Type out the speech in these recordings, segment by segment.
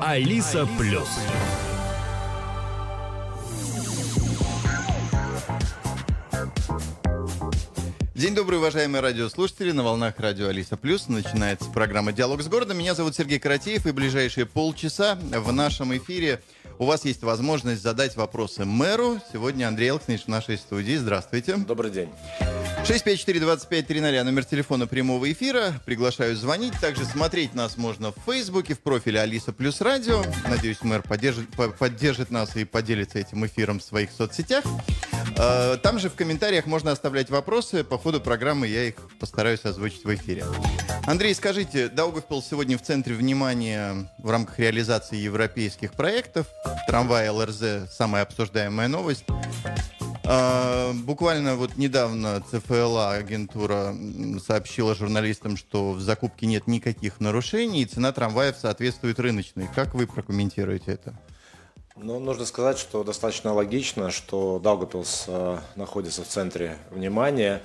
Алиса Плюс. День добрый, уважаемые радиослушатели. На волнах радио Алиса Плюс начинается программа «Диалог с городом». Меня зовут Сергей Каратеев, и ближайшие полчаса в нашем эфире у вас есть возможность задать вопросы мэру. Сегодня Андрей Элкснич в нашей студии. Здравствуйте. Добрый день. 654-2530, номер телефона прямого эфира. Приглашаю звонить. Также смотреть нас можно в Фейсбуке, в профиле Алиса Плюс Радио. Надеюсь, мэр поддержит, поддержит нас и поделится этим эфиром в своих соцсетях. А, там же в комментариях можно оставлять вопросы. По ходу программы я их постараюсь озвучить в эфире. Андрей, скажите, Даугавпилс сегодня в центре внимания в рамках реализации европейских проектов. Трамвай ЛРЗ – самая обсуждаемая новость. А, буквально вот недавно ЦФЛА агентура сообщила журналистам, что в закупке нет никаких нарушений, и цена трамваев соответствует рыночной. Как вы прокомментируете это? Ну, нужно сказать, что достаточно логично, что Даугапилс э, находится в центре внимания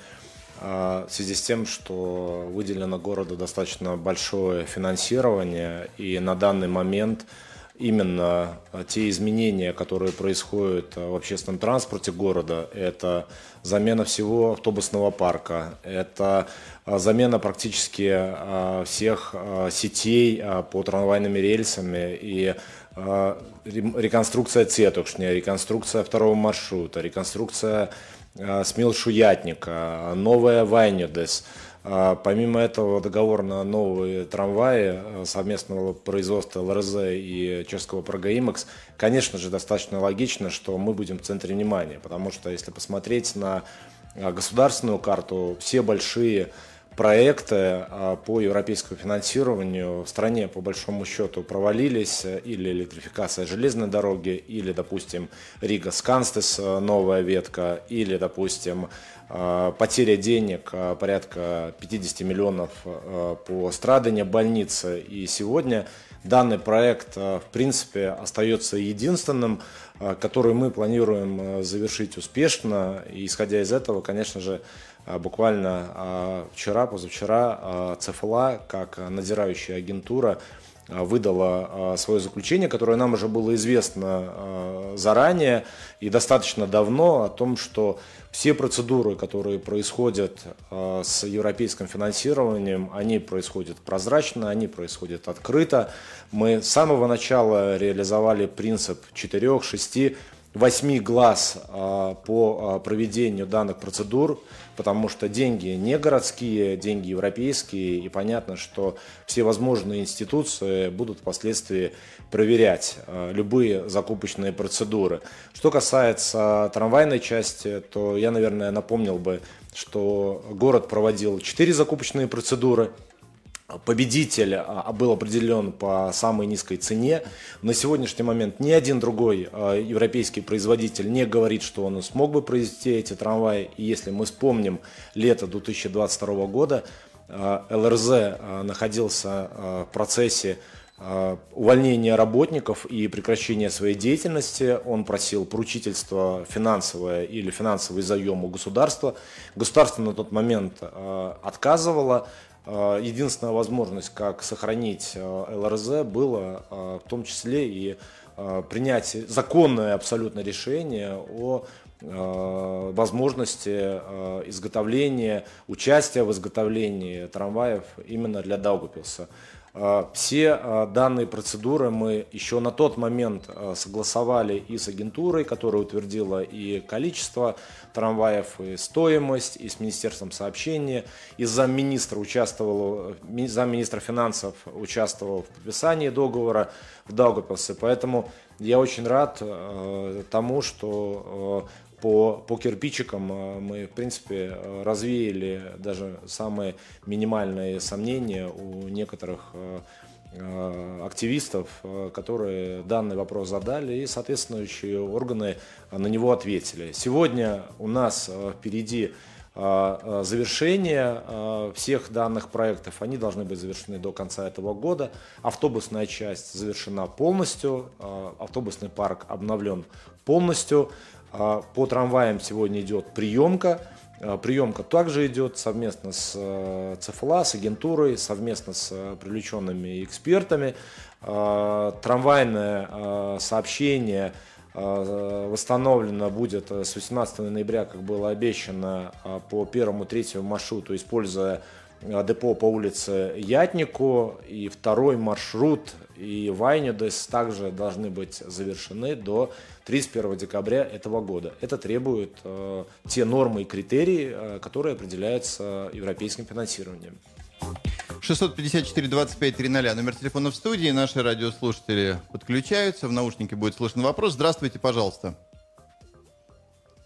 э, в связи с тем, что выделено городу достаточно большое финансирование, и на данный момент – именно а, те изменения, которые происходят а, в общественном транспорте города, это замена всего автобусного парка, это а, замена практически всех сетей по трамвайными рельсами и реконструкция Цетушня, реконструкция второго маршрута, реконструкция Смил Шуятника, новая Вайнюдес – помимо этого договор на новые трамваи э, совместного производства ЛРЗ и чешского Прогоимекс, конечно же, достаточно логично, что мы будем в центре внимания, потому что если посмотреть на э, государственную карту, все большие проекты а, по европейскому финансированию в стране по большому счету провалились, или электрификация железной дороги, или, допустим, Рига Сканстес, новая ветка, или, допустим, потеря денег э, порядка 50 миллионов по страдане больницы. И сегодня данный проект, в принципе, остается единственным, который мы планируем завершить успешно. И исходя из этого, конечно же, буквально вчера, позавчера ЦФЛА, как надзирающая агентура, выдала свое заключение, которое нам уже было известно заранее и достаточно давно, о том, что все процедуры, которые происходят с европейским финансированием, они происходят прозрачно, они происходят открыто. Мы с самого начала реализовали принцип 4, 6, 8 глаз по проведению данных процедур потому что деньги не городские, деньги европейские, и понятно, что все возможные институции будут впоследствии проверять э, любые закупочные процедуры. Что касается трамвайной части, то я, наверное, напомнил бы, что город проводил 4 закупочные процедуры – победитель а, был определен по самой низкой цене. На сегодняшний момент ни один другой а, европейский производитель не говорит, что он смог бы произвести эти трамваи. И если мы вспомним лето 2022 года, а, ЛРЗ находился в процессе увольнения работников и прекращения своей деятельности. Он просил поручительство финансовое или финансовый заем у государства. Государство на тот момент отказывало. Э, единственная возможность, как сохранить э, ЛРЗ, было э, в том числе и принять законное абсолютно решение о возможности изготовления, участия в изготовлении трамваев именно для Даугупилса. А, все а, данные процедуры мы еще на тот момент а, согласовали и с агентурой, которая утвердила и количество трамваев, и стоимость, и с Министерством сообщения, и замминистра участвовал, замминистра финансов участвовал в подписании договора в Даугапилсе. Поэтому я очень рад тому, что по, по кирпичикам э, мы, в принципе, э, развеяли даже самые минимальные сомнения у некоторых э, активистов, которые данный вопрос задали, и соответствующие органы на него ответили. Сегодня у нас впереди завершение всех данных проектов. Они должны быть завершены до конца этого года. Автобусная часть завершена полностью, автобусный парк обновлен полностью. А, по трамваям сегодня идет приемка. Приемка также идет совместно с ЦФЛА, с агентурой, совместно с привлеченными экспертами. Трамвайное сообщение восстановлено будет с 18 ноября, как было обещано, по первому третьему маршруту, используя депо по улице Ятнику. И второй маршрут и Вайнюдес также должны быть завершены до 31 декабря этого года. Это требует э, те нормы и критерии, э, которые определяются европейским финансированием. 654-25-00, номер телефона в студии. Наши радиослушатели подключаются. В наушнике будет слышен вопрос. Здравствуйте, пожалуйста.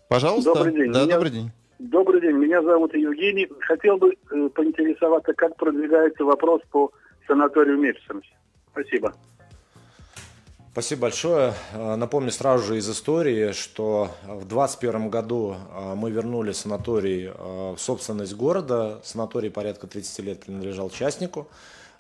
Пожалуйста. Добрый день. Да, Меня... добрый день. Добрый день. Меня зовут Евгений. Хотел бы э, поинтересоваться, как продвигается вопрос по санаторию Мельсонс. Спасибо. Спасибо большое. Э, напомню сразу же из истории, что в 2021 году э, мы вернули санаторий э, в собственность города. Санаторий порядка 30 лет принадлежал частнику.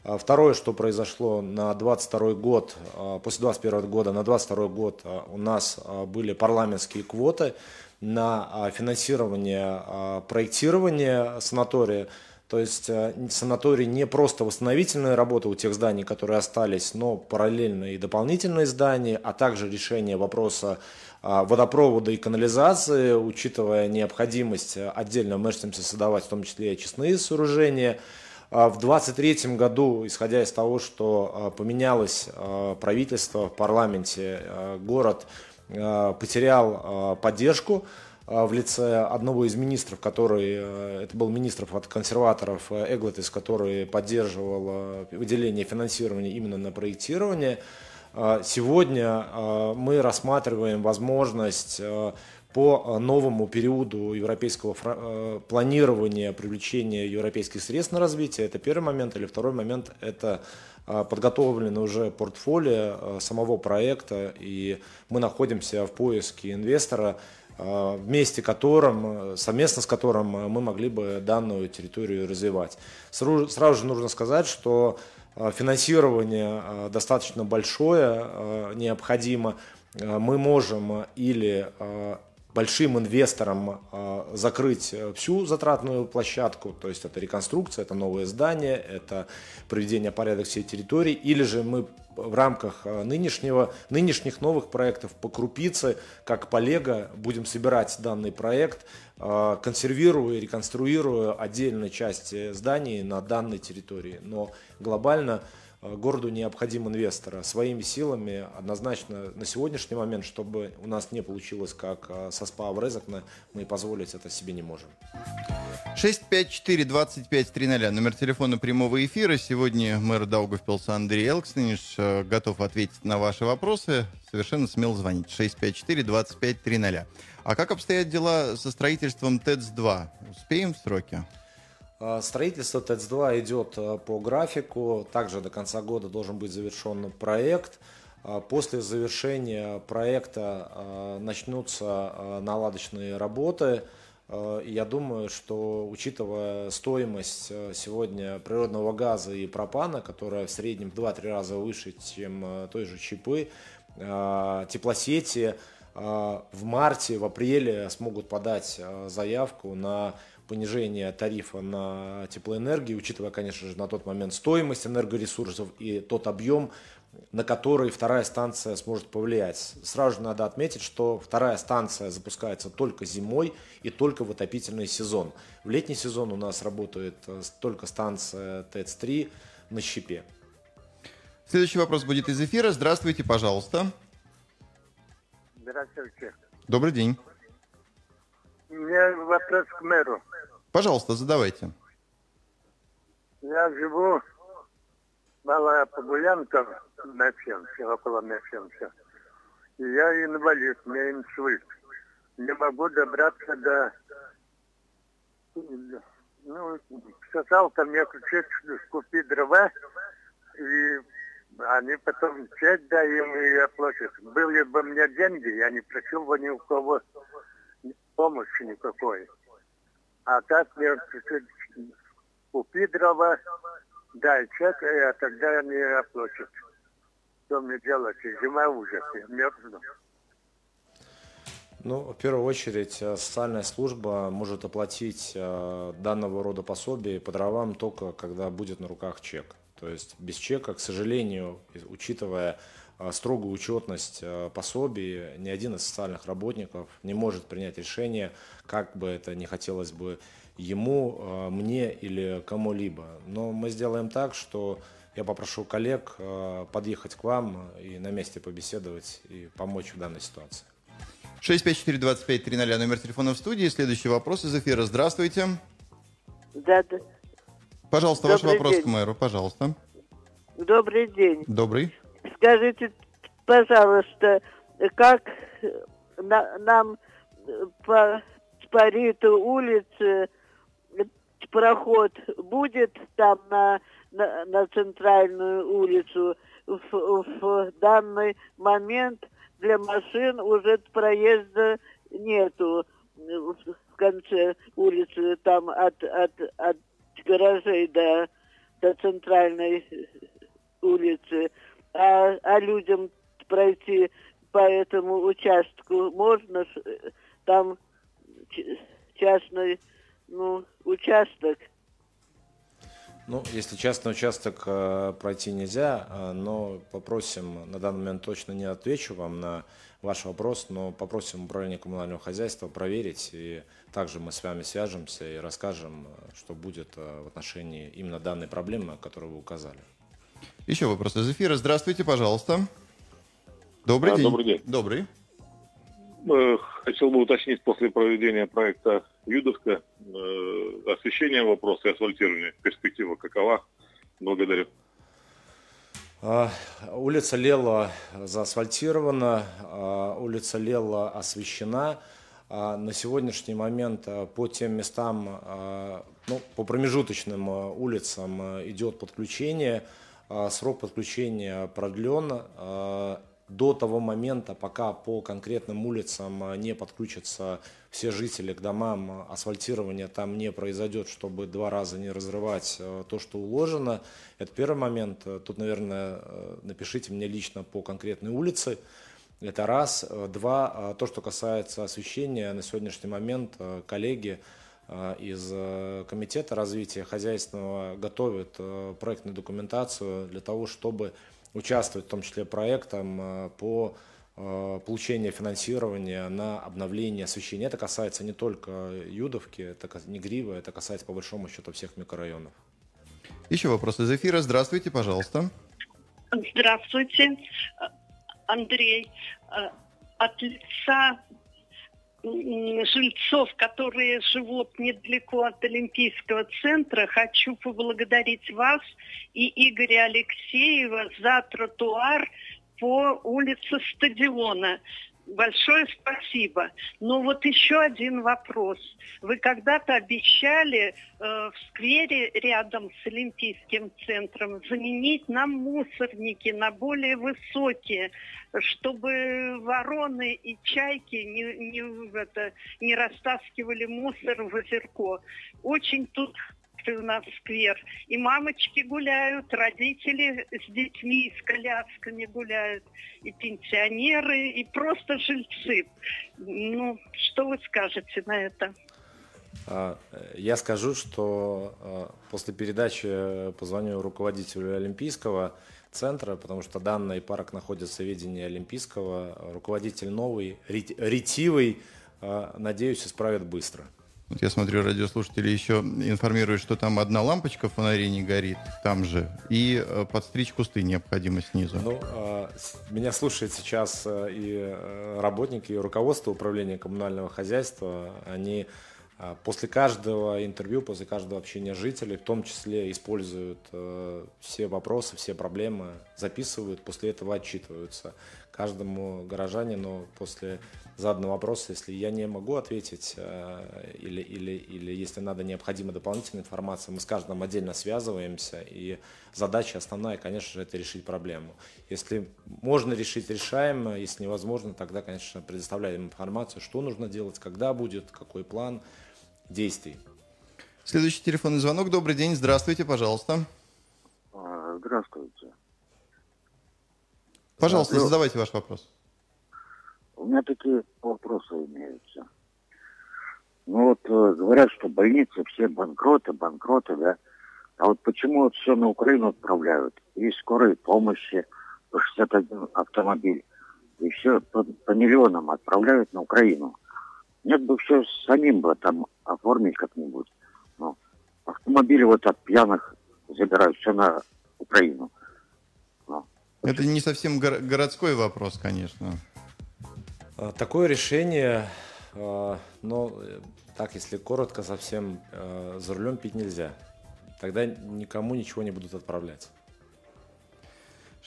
Второе, что произошло на 22 год, после 21 года, на 22 год у нас были парламентские квоты на финансирование проектирования санатория. То есть э, санаторий не просто восстановительная работа у тех зданий, которые остались, но параллельно и дополнительные здания, а также решение вопроса а, водопровода и канализации, учитывая необходимость отдельно мышцамся создавать, в том числе и очистные сооружения. А, в 2023 году, исходя из того, что а, поменялось правительство в парламенте, город потерял поддержку в лице одного из министров, который, э, это был министр от консерваторов э, Эглотис, который поддерживал э, выделение финансирования именно на проектирование. Сегодня мы рассматриваем возможность по новому периоду европейского планирования привлечения европейских средств на развитие. Это первый момент. Или второй момент – это подготовлено уже портфолио самого проекта, и мы находимся в поиске инвестора, Э, вместе которым, совместно с которым мы могли бы данную территорию развивать. Сразу же нужно сказать, что э, финансирование э, достаточно большое, необходимо. Мы можем или большим инвесторам закрыть всю затратную площадку, то есть это реконструкция, это новое здание, это приведение порядок всей территории, или же мы в рамках э, нынешнего, нынешних новых проектов по крупице, как по Лего, будем собирать данный проект, э, консервируя и реконструируя отдельные части зданий на данной территории. Но глобально Э, городу необходим инвестор. А своими силами однозначно на сегодняшний момент, чтобы у нас не получилось как э, со СПА в Резакне, мы позволить это себе не можем. 654-2530, номер телефона прямого эфира. Сегодня мэр Даугавпилса Андрей Элксниниш э, готов ответить на ваши вопросы. Совершенно смело звонить. 654-2530. А как обстоят дела со строительством ТЭЦ-2? Успеем в сроки? А, строительство ТЭЦ-2 идет а, по графику. Также до конца года должен быть завершен проект. А, после завершения проекта начнутся наладочные работы. Я думаю, что учитывая стоимость сегодня природного газа и пропана, которая в среднем в 2-3 раза выше, чем той же ЧП, теплосети в марте, в апреле смогут подать заявку на понижение тарифа на теплоэнергию, учитывая, конечно же, на тот момент стоимость энергоресурсов и тот объем, на который вторая станция сможет повлиять. Сразу же надо отметить, что вторая станция запускается только зимой и только в отопительный сезон. В летний сезон у нас работает э, только станция ТЭЦ-3 на щепе. Следующий вопрос будет из эфира. Здравствуйте, пожалуйста. Здравствуйте. Добрый день. У меня вопрос к мэру. Пожалуйста, задавайте. Я живу Малая Погулянка, Мефенсе, около Мефенса. И я инвалид, меня инсульт. Не могу добраться до... Ну, сказал ко мне ключи, купи дрова, и они потом часть даем и оплатят. Были бы мне деньги, я не просил бы ни у кого помощи никакой. А так мне купи дрова, дай чек, а тогда они оплатят. Что мне делать? Зима уже, мерзну. Ну, в первую очередь, э, социальная служба может оплатить э, данного рода пособие по дровам только когда будет на руках чек. То есть без чека, к сожалению, учитывая строгую учетность пособий, ни один из социальных работников не может принять решение, как бы это не хотелось бы ему, мне или кому-либо. Но мы сделаем так, что я попрошу коллег подъехать к вам и на месте побеседовать и помочь в данной ситуации. 654-25-00, номер телефона в студии. Следующий вопрос из эфира. Здравствуйте. Да, да. Пожалуйста, Добрый ваш вопрос день. к мэру, пожалуйста. Добрый день. Добрый. Скажите, пожалуйста, как на, нам по, по Риту улице проход будет там на, на, на центральную улицу в, в данный момент – для машин уже проезда нету в конце улицы, там от, от, от гаражей до, до центральной улицы. А, а людям пройти по этому участку можно, там частный ну, участок. Ну, если частный участок э, пройти нельзя, э, но попросим, на данный момент точно не отвечу вам на ваш вопрос, но попросим управление коммунального хозяйства проверить, и также мы с вами свяжемся и расскажем, э, что будет в отношении именно данной проблемы, которую вы указали. Еще вопрос из эфира. Здравствуйте, пожалуйста. Добрый а, день. Добрый день. Добрый. Хотел бы уточнить после проведения проекта Юдовка э, освещение вопроса и асфальтирование. Перспектива какова? Благодарю. А, улица Лела заасфальтирована, а, улица Лела освещена. А, на сегодняшний момент по тем местам, ну, по промежуточным улицам идет подключение. Срок подключения продлен до того момента, пока по конкретным улицам э, не подключатся все жители к домам, асфальтирование там не произойдет, чтобы два раза не разрывать то, что уложено. Это первый момент. Тут, наверное, напишите мне лично по конкретной улице. Это раз. Два. То, что касается освещения, на сегодняшний момент коллеги из Комитета развития хозяйственного готовят проектную документацию для того, чтобы участвовать в том числе проектом э, по э, получению финансирования на обновление освещения. Это касается не только Юдовки, это не Грива, это касается по большому счету всех микрорайонов. Еще вопрос из эфира. Здравствуйте, пожалуйста. Здравствуйте, Андрей. Э, от лица жильцов, которые живут недалеко от Олимпийского центра, хочу поблагодарить вас и Игоря Алексеева за тротуар по улице Стадиона. Большое спасибо. Но вот еще один вопрос. Вы когда-то обещали э, в сквере рядом с Олимпийским центром заменить нам мусорники на более высокие, чтобы вороны и чайки не, не, это, не растаскивали мусор в озерко. Очень тут у нас сквер. И мамочки гуляют, родители с детьми, с колясками гуляют, и пенсионеры, и просто жильцы. Ну, что вы скажете на это? А, я скажу, что а, после передачи позвоню руководителю Олимпийского центра, потому что данный парк находится в ведении Олимпийского. Руководитель новый, ретивый, а, надеюсь, исправит быстро. Вот я смотрю, радиослушатели еще информируют, что там одна лампочка в фонаре не горит, там же, и э, подстричь кусты необходимо снизу. Ну, а, меня слушает сейчас э, и э, работники, и руководство управления коммунального хозяйства. Они после каждого интервью, после каждого общения жителей, в том числе используют все вопросы, все проблемы, записывают, после этого отчитываются каждому горожанину после заданного вопроса, если я не могу ответить э, или, или, или если надо необходима дополнительная информация, мы с каждым отдельно связываемся, и задача основная, конечно же, это решить проблему. Если можно решить, решаем, если невозможно, тогда, конечно, предоставляем информацию, что нужно делать, когда будет, какой план действий. Следующий телефонный звонок. Добрый день, здравствуйте, пожалуйста. А, здравствуйте. Пожалуйста, задавайте ваш вопрос. У меня такие вопросы имеются. Ну вот э, говорят, что больницы все банкроты, банкроты, да. А вот почему вот все на Украину отправляют? И скорой помощи по 61 автомобиль. И все по, по миллионам отправляют на Украину. Нет бы все самим бы там оформить как-нибудь. Ну, автомобили вот от пьяных забирают все на Украину. Это не совсем горо- городской вопрос, конечно. А, такое решение, а, но э, так, если коротко, совсем э, за рулем пить нельзя. Тогда никому ничего не будут отправлять.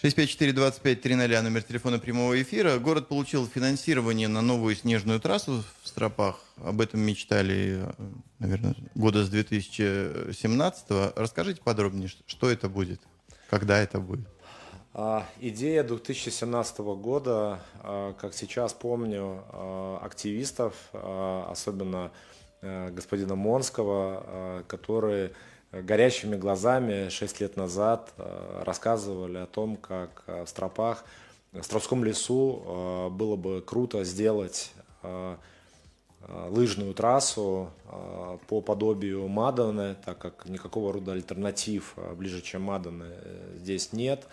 654-25-00, номер телефона прямого эфира. Город получил финансирование на новую снежную трассу в Стропах. Об этом мечтали, наверное, года с 2017 -го. Расскажите подробнее, что это будет, когда это будет. А, идея 2017 года, а, как сейчас помню, а, активистов, особенно господина Монского, которые горящими глазами 6 лет назад рассказывали о том, как в Стропах, в Стропском лесу было бы круто сделать лыжную трассу по подобию Маданы, так как никакого рода альтернатив ближе, чем Маданы, э, здесь нет.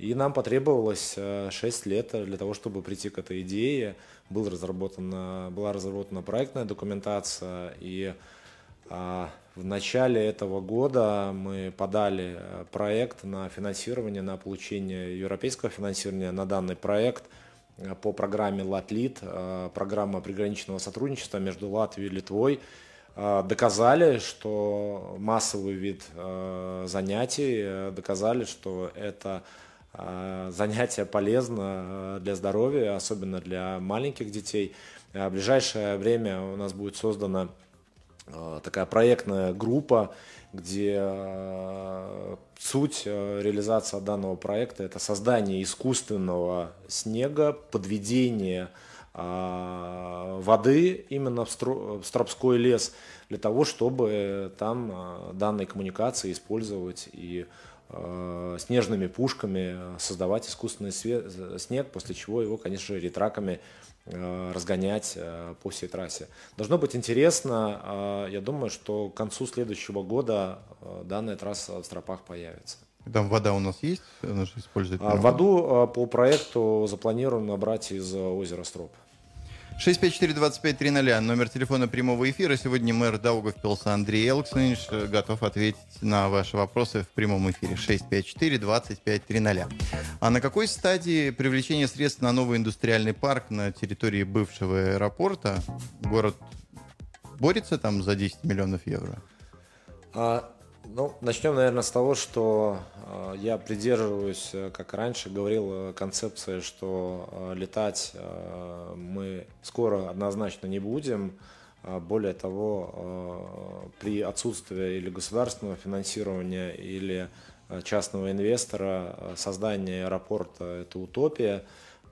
И нам потребовалось 6 э, лет для того, чтобы прийти к этой идее. Был разработана, была разработана проектная документация, и а, в начале этого года мы подали э, проект на финансирование, на получение европейского финансирования на данный проект э, по программе «Латлит», программа приграничного сотрудничества между Латвией и Литвой. Доказали, что массовый вид занятий, доказали, что это занятие полезно а, для здоровья, особенно для маленьких детей. А, в ближайшее время у нас будет создана такая проектная группа, где суть реализации данного проекта – это создание искусственного снега, подведение воды именно в Стропской лес для того, чтобы там данные коммуникации использовать и Э, снежными пушками создавать искусственный снег, после чего его, конечно же, ретраками э, разгонять э, по всей трассе. Должно быть интересно. Я думаю, что к концу следующего года данная трасса в Стропах появится. Там вода у нас есть? Она же использует. А, воду по проекту запланировано брать из озера Строп. 654-2530, номер телефона прямого эфира. Сегодня мэр Даугавпилса Андрей Элксович готов ответить на ваши вопросы в прямом эфире. 654-2530. А на какой стадии привлечения средств на новый индустриальный парк на территории бывшего аэропорта? Город борется там за 10 миллионов евро? А, ну, начнем, наверное, с того, что э, я придерживаюсь, э, как раньше говорил, э, концепции, что э, летать э, мы скоро однозначно не будем. Э, более того, э, при отсутствии или государственного финансирования, или э, частного инвестора, создание аэропорта – это утопия.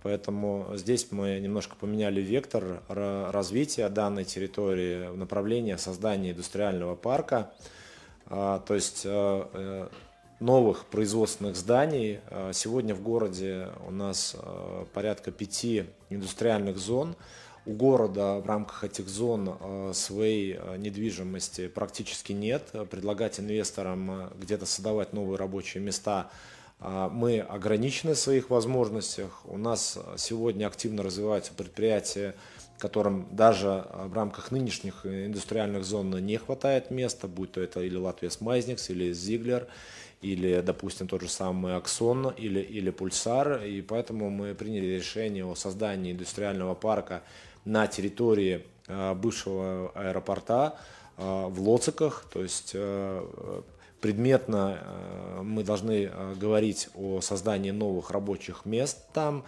Поэтому здесь мы немножко поменяли вектор развития данной территории в направлении создания индустриального парка – а, то есть э, новых производственных зданий. А, сегодня в городе у нас э, порядка пяти индустриальных зон. У города в рамках этих зон своей недвижимости практически нет. Предлагать инвесторам где-то создавать новые рабочие места мы ограничены в своих возможностях. У нас сегодня активно развиваются предприятия которым даже а, в рамках нынешних индустриальных зон не хватает места, будь то это или Латвия Смайзникс, или Зиглер, или, допустим, тот же самый Аксон, или, или Пульсар. И поэтому мы приняли решение о создании индустриального парка на территории а, бывшего аэропорта а, в Лоциках. То есть предметно мы должны говорить о создании новых рабочих мест там,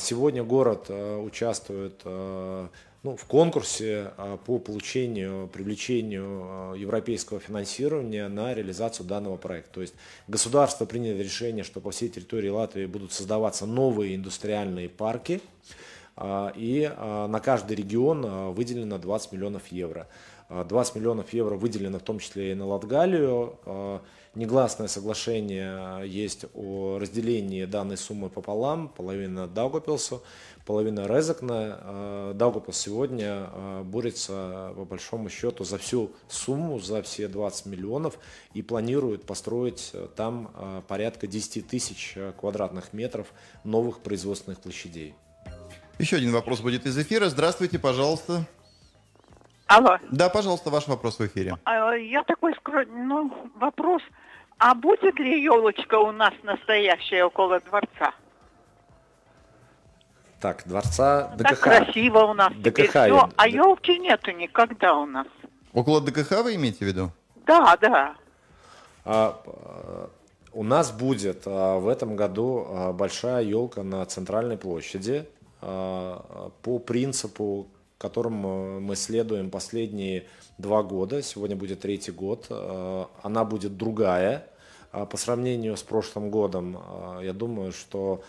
сегодня город э, участвует э, ну, в конкурсе э, по получению, привлечению европейского финансирования на реализацию данного проекта. То есть государство приняло решение, что по всей территории Латвии будут создаваться новые индустриальные парки, и на каждый регион выделено 20 миллионов евро. 20 миллионов евро выделено в том числе и на Латгалию. Негласное соглашение есть о разделении данной суммы пополам, половина Даугапилсу, половина Резекна. Даугапилс сегодня борется по большому счету за всю сумму, за все 20 миллионов и планирует построить там порядка 10 тысяч квадратных метров новых производственных площадей. Еще один вопрос будет из эфира. Здравствуйте, пожалуйста. Алло. Да, пожалуйста, ваш вопрос в эфире. А, я такой скромный, ну, вопрос. А будет ли елочка у нас настоящая около дворца? Так, дворца ДКХ. Так красиво у нас ДКХ, теперь все, а елки нету никогда у нас. Около ДКХ вы имеете в виду? Да, да. А, у нас будет а, в этом году а, большая елка на центральной площади а, по принципу, которым э, мы следуем последние два года. Сегодня будет третий год. А, она будет другая. А по сравнению с прошлым годом, я думаю, что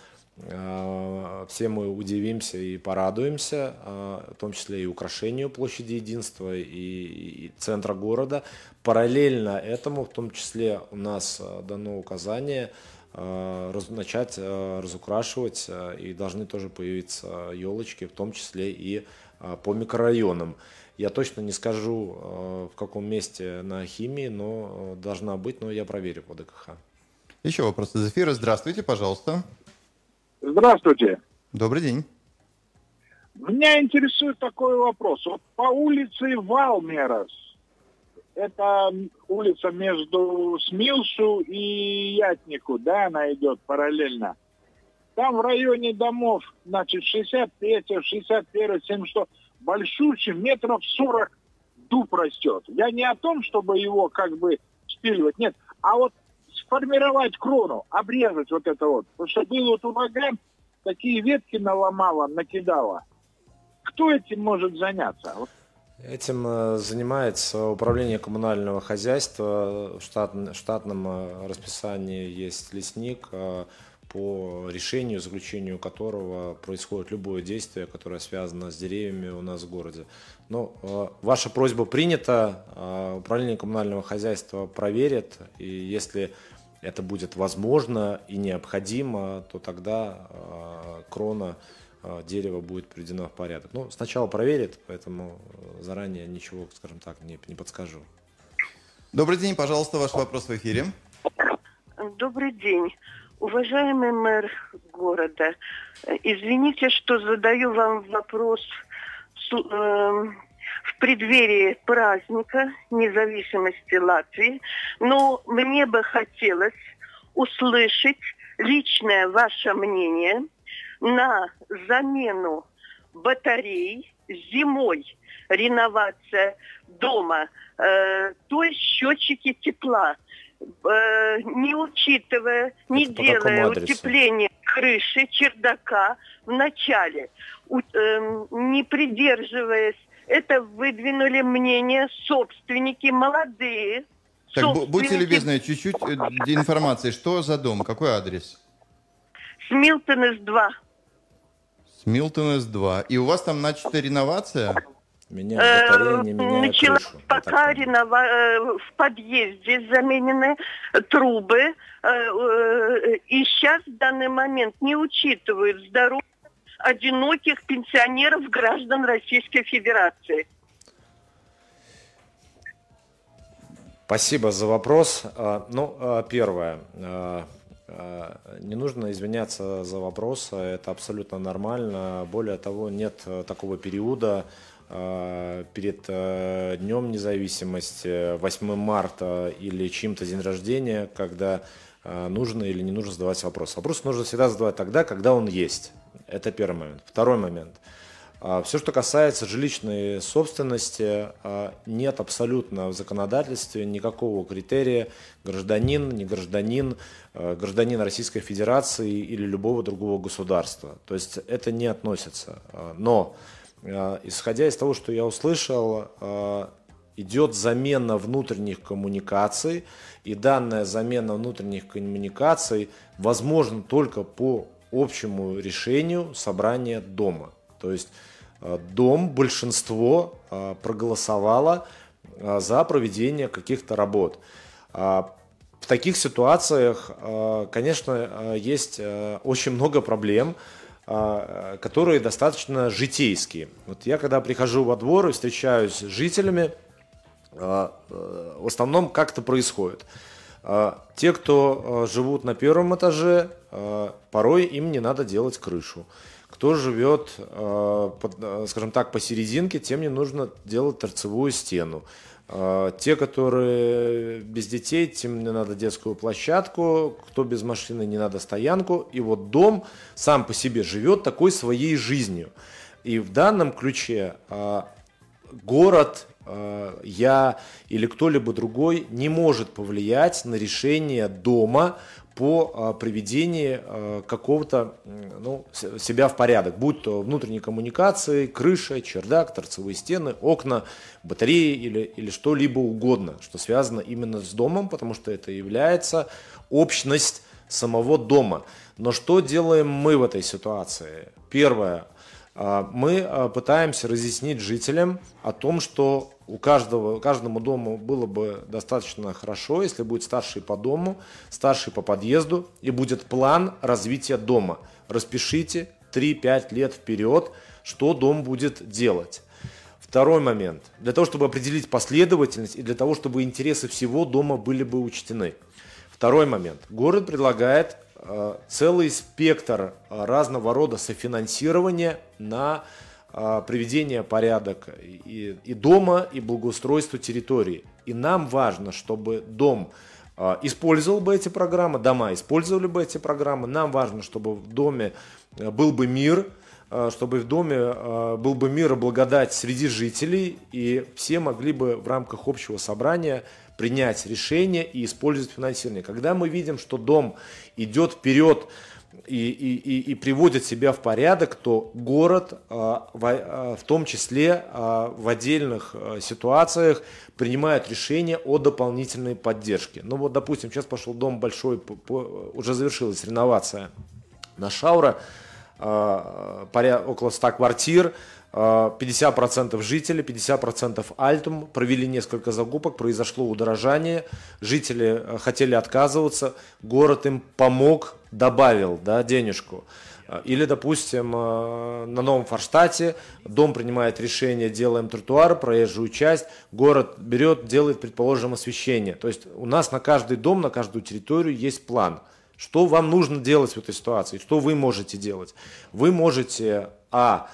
все мы удивимся и порадуемся, в том числе и украшению площади Единства и, центра города. Параллельно этому, в том числе, у нас дано указание начать разукрашивать, и должны тоже появиться елочки, в том числе и по микрорайонам. Я точно не скажу, в каком месте на химии, но должна быть, но я проверю по ДКХ. Еще вопрос из эфира. Здравствуйте, пожалуйста. Здравствуйте. Добрый день. Меня интересует такой вопрос. Вот по улице Валмерас, это улица между Смилшу и Ятнику, да, она идет параллельно. Там в районе домов, значит, 63 61 71 большущий, метров 40 дуб растет. Я не о том, чтобы его как бы спиливать, нет, а вот сформировать крону, обрезать вот это вот. Потому что был вот ураган, такие ветки наломало, накидало. Кто этим может заняться? Этим э, занимается управление коммунального хозяйства. В штатном э, расписании есть лесник, э, по решению, заключению которого происходит любое действие, которое связано с деревьями у нас в городе. Но э, ваша просьба принята, э, управление коммунального хозяйства проверит, и если это будет возможно и необходимо, то тогда э, крона э, дерева будет приведена в порядок. Но сначала проверит, поэтому заранее ничего, скажем так, не, не подскажу. Добрый день, пожалуйста, ваш вопрос в эфире. Добрый день. Уважаемый мэр города, извините, что задаю вам вопрос э, в преддверии праздника независимости Латвии, но мне бы хотелось услышать личное ваше мнение на замену батарей зимой, реновация дома, э, то есть счетчики тепла – э, не учитывая, не Это делая утепление крыши, чердака в начале, у, э, не придерживаясь, это выдвинули мнение собственники молодые. Так, собственники... будьте любезны, чуть-чуть э, информации. Что за дом? Какой адрес? Смилтон С2. Смилтон С2. И у вас там начата реновация? Не меняют Начала крышу. пока ренова... Э, в подъезде заменены трубы. Э, э, и сейчас в данный момент не учитывают здоровье одиноких пенсионеров граждан Российской Федерации. Спасибо за вопрос. А, ну, а, первое. А, не нужно извиняться за вопрос, это абсолютно нормально. Более того, нет такого периода, Э, перед э, Днем независимости, 8 марта или чьим-то день рождения, когда э, нужно или не нужно задавать вопрос. Вопрос нужно всегда задавать тогда, когда он есть. Это первый момент. Второй момент. Все, что касается жилищной собственности, нет абсолютно в законодательстве никакого критерия гражданин, не гражданин, гражданин Российской Федерации или любого другого государства. То есть это не относится. Но Э, исходя из того, что я услышал, э, идет замена внутренних коммуникаций, и данная замена внутренних коммуникаций возможна только по общему решению собрания дома. То есть э, дом, большинство проголосовало за проведение каких-то работ. в таких ситуациях, э, конечно, есть очень много проблем, которые достаточно житейские. Вот я когда прихожу во двор и встречаюсь с жителями, в основном как это происходит. Те, кто живут на первом этаже, порой им не надо делать крышу. Кто живет, э, э, скажем так, посерединке, тем не нужно делать торцевую стену. Э, те, которые без детей, тем не надо детскую площадку, кто без машины, не надо стоянку. И вот дом сам по себе живет такой своей жизнью. И в данном ключе город, я или кто-либо другой не может повлиять на решение дома по а, приведению а, какого-то ну, себя в порядок, будь то внутренние коммуникации, крыша, чердак, торцевые стены, окна, батареи или, или что-либо угодно, что связано именно с домом, потому что это является общность самого дома. Но что делаем мы в этой ситуации? Первое, мы пытаемся разъяснить жителям о том, что у каждого, каждому дому было бы достаточно хорошо, если будет старший по дому, старший по подъезду, и будет план развития дома. Распишите 3-5 лет вперед, что дом будет делать. Второй момент. Для того, чтобы определить последовательность и для того, чтобы интересы всего дома были бы учтены. Второй момент. Город предлагает целый спектр э, разного рода софинансирования на а, приведения порядок и, и дома, и благоустройства территории. И нам важно, чтобы дом использовал бы эти программы, дома использовали бы эти программы. Нам важно, чтобы в доме был бы мир, чтобы в доме был бы мир и благодать среди жителей, и все могли бы в рамках общего собрания принять решение и использовать финансирование. Когда мы видим, что дом идет вперед, и, и, и, и приводит себя в порядок, то город а, в, а, в том числе а, в отдельных ситуациях принимает решение о дополнительной поддержке. Ну вот, допустим, сейчас пошел дом большой, уже завершилась реновация на Шаура, около 100 квартир, 50% жителей, 50% альтум, провели несколько закупок, произошло удорожание, жители хотели отказываться, город им помог, добавил да, денежку. Или, допустим, на Новом Форштате дом принимает решение, делаем тротуар, проезжую часть, город берет, делает, предположим, освещение. То есть у нас на каждый дом, на каждую территорию есть план. Что вам нужно делать в этой ситуации? Что вы можете делать? Вы можете, а,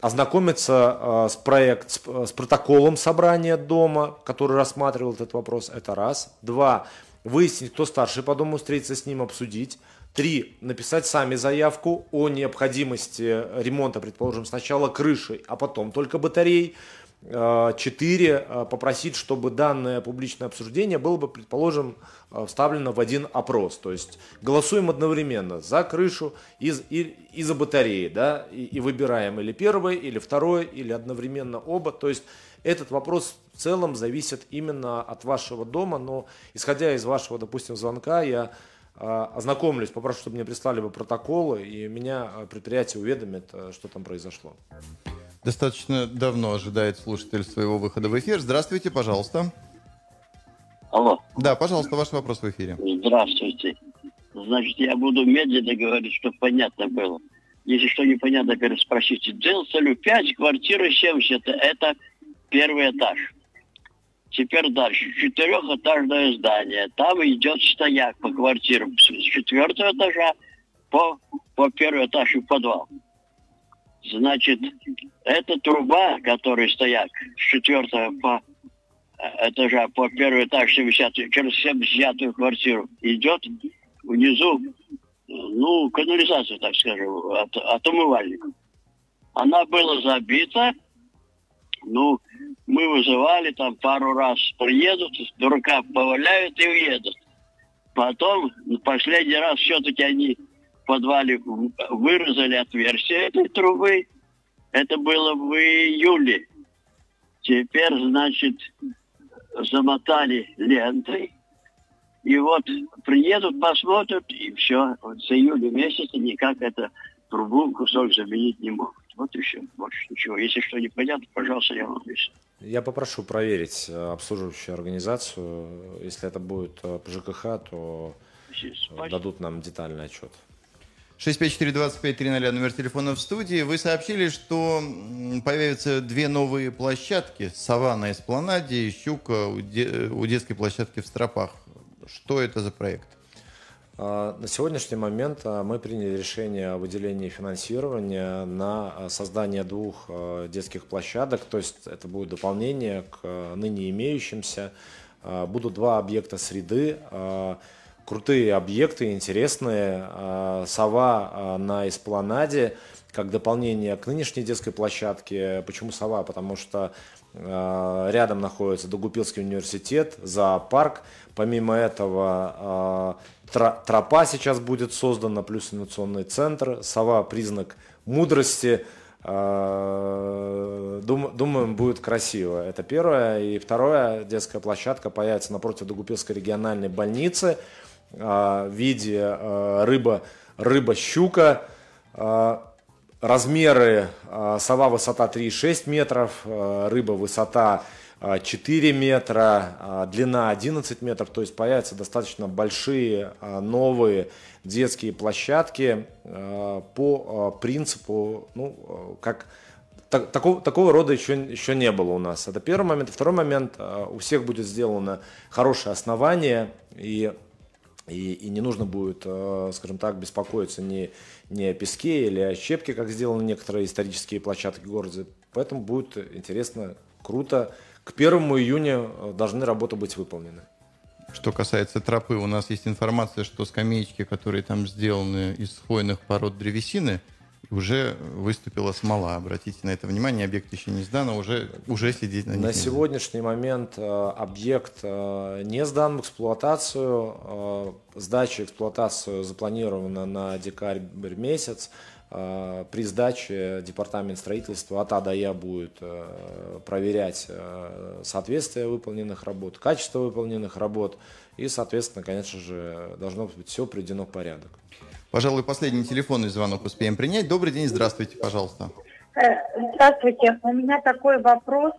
ознакомиться а, с, проект, с протоколом собрания дома, который рассматривал этот вопрос, это раз. Два, выяснить, кто старший по дому, встретиться с ним, обсудить. Три, написать сами заявку о необходимости ремонта, предположим, сначала крыши, а потом только батарей. Э, четыре, э, попросить, чтобы данное публичное обсуждение было бы, предположим, э, вставлено в один опрос. То есть голосуем одновременно за крышу и, и, и за батареи, да, и, и выбираем или первое, или второе, или одновременно оба. То есть этот вопрос в целом зависит именно от вашего дома, но исходя из вашего, допустим, звонка, я ознакомлюсь, попрошу, чтобы мне прислали бы протоколы, и меня предприятие уведомит, что там произошло достаточно давно ожидает слушатель своего выхода в эфир. Здравствуйте, пожалуйста. Алло. Да, пожалуйста, ваш вопрос в эфире. Здравствуйте. Значит, я буду медленно говорить, чтобы понятно было. Если что непонятно, переспросите. Джилселю 5, квартира 70. Это первый этаж. Теперь дальше. Четырехэтажное здание. Там идет стояк по квартирам. С четвертого этажа по, по первый этаж и подвал. Значит, эта труба, которая стоят с четвертого по э, этажа по первый этаж 70 через 70 квартиру идет внизу, ну, канализация, так скажем, от, от умывальника. Она была забита, ну, мы вызывали там пару раз, приедут, дурака поваляют и уедут. Потом, последний раз все-таки они подвале вырезали отверстие этой трубы. Это было в июле. Теперь, значит, замотали лентой. И вот приедут, посмотрят, и все. Вот с июля месяца никак это трубу кусок заменить не могут. Вот и все, больше ничего. Если что непонятно, пожалуйста, я вам объясню. Я попрошу проверить э, обслуживающую организацию. Если это будет э, по ЖКХ, то э, дадут нам детальный отчет. 654-2530, номер телефона в студии. Вы сообщили, что появятся две новые площадки. Сова на Эспланаде и Щука у, у детской площадки в Стропах. Что это за проект? А, на сегодняшний момент а, мы приняли решение о выделении финансирования на а, создание двух детских площадок, то есть это будет дополнение к ныне имеющимся. Будут два объекта среды, крутые объекты, интересные. Сова на Эспланаде, как дополнение к нынешней детской площадке. Почему сова? Потому что рядом находится Догупилский университет, зоопарк. Помимо этого Тропа сейчас будет создана, плюс инновационный центр. Сова – признак мудрости. А, думаем, будет красиво. Это первое. И второе, детская площадка появится напротив Догупилской региональной больницы а, в виде а, рыба, рыба-щука. Размеры сова высота 3,6 метров, рыба высота 4 метра, а, длина 11 метров, то есть появятся достаточно большие а, новые детские площадки а, по принципу, ну, как так, такого, такого рода еще, еще не было у нас. Это первый момент. Второй момент, у всех будет сделано хорошее основание, и, и, и не нужно будет, скажем так, беспокоиться ни, ни о песке или о щепке, как сделаны некоторые исторические площадки в городе. Поэтому будет интересно, круто к 1 июня э, должны работы быть выполнены. Что касается тропы, у нас есть информация, что скамеечки, которые там сделаны из хвойных пород древесины, уже выступила смола. Обратите на это внимание, объект еще не сдан, а уже, уже сидеть на них. На сегодняшний момент э, объект э, не сдан в эксплуатацию. Сдача эксплуатацию запланирована на декабрь месяц. Э, при сдаче департамент строительства от А до Я будет э, проверять э, соответствие выполненных работ, качество выполненных работ и, соответственно, конечно же, должно быть все приведено в порядок. Пожалуй, последний телефонный звонок успеем принять. Добрый день, здравствуйте, пожалуйста. Здравствуйте. У меня такой вопрос,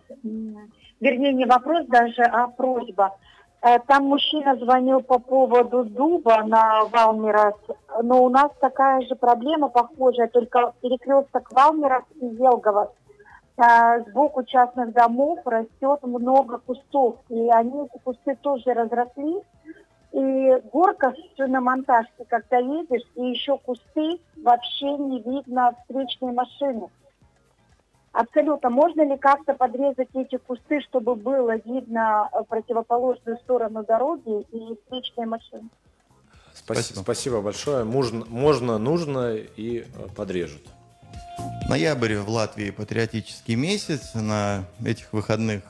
вернее, не вопрос даже, а просьба. Э, там мужчина звонил по поводу дуба на Валмирас, но у нас такая же проблема похожая, только перекресток Валмирас и Елгова. Э, сбоку частных домов растет много кустов, и они, эти кусты тоже разросли. И горка на монтажке, когда едешь, и еще кусты, вообще не видно встречной машины. Абсолютно. Можно ли как-то подрезать эти кусты, чтобы было видно э, противоположную сторону дороги и встречные машины? Спасибо, Спасибо большое. Можно, можно, нужно и э, подрежут. Ноябрь в Латвии патриотический месяц. На этих выходных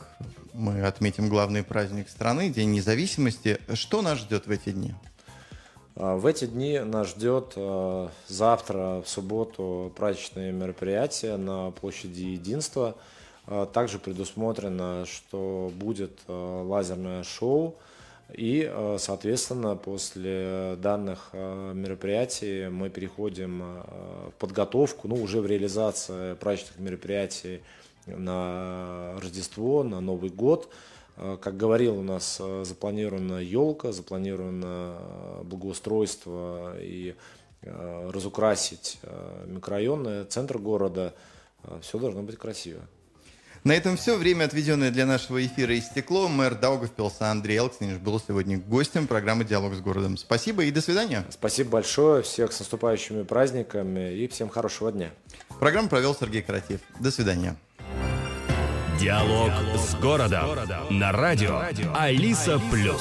мы отметим главный праздник страны, День независимости. Что нас ждет в эти дни? А, в эти дни нас ждет а, завтра, в субботу, праздничное мероприятие на площади Единства. А, также предусмотрено, что будет лазерное шоу. И, соответственно, после данных мероприятий мы переходим в подготовку, ну, уже в реализацию праздничных мероприятий на Рождество, на Новый год – Э, как говорил, у нас э, запланирована елка, запланировано э, благоустройство и разукрасить микрорайоны, центр города. Все должно быть красиво. На этом все. Время, отведенное для нашего эфира, истекло. Мэр Даугавпилса Андрей Элкснич был сегодня гостем программы «Диалог с городом». Спасибо и до свидания. Спасибо большое. Всех с наступающими праздниками и всем хорошего дня. Программу провел Сергей Каратьев. До свидания. Диалог с городом на радио Алиса Плюс.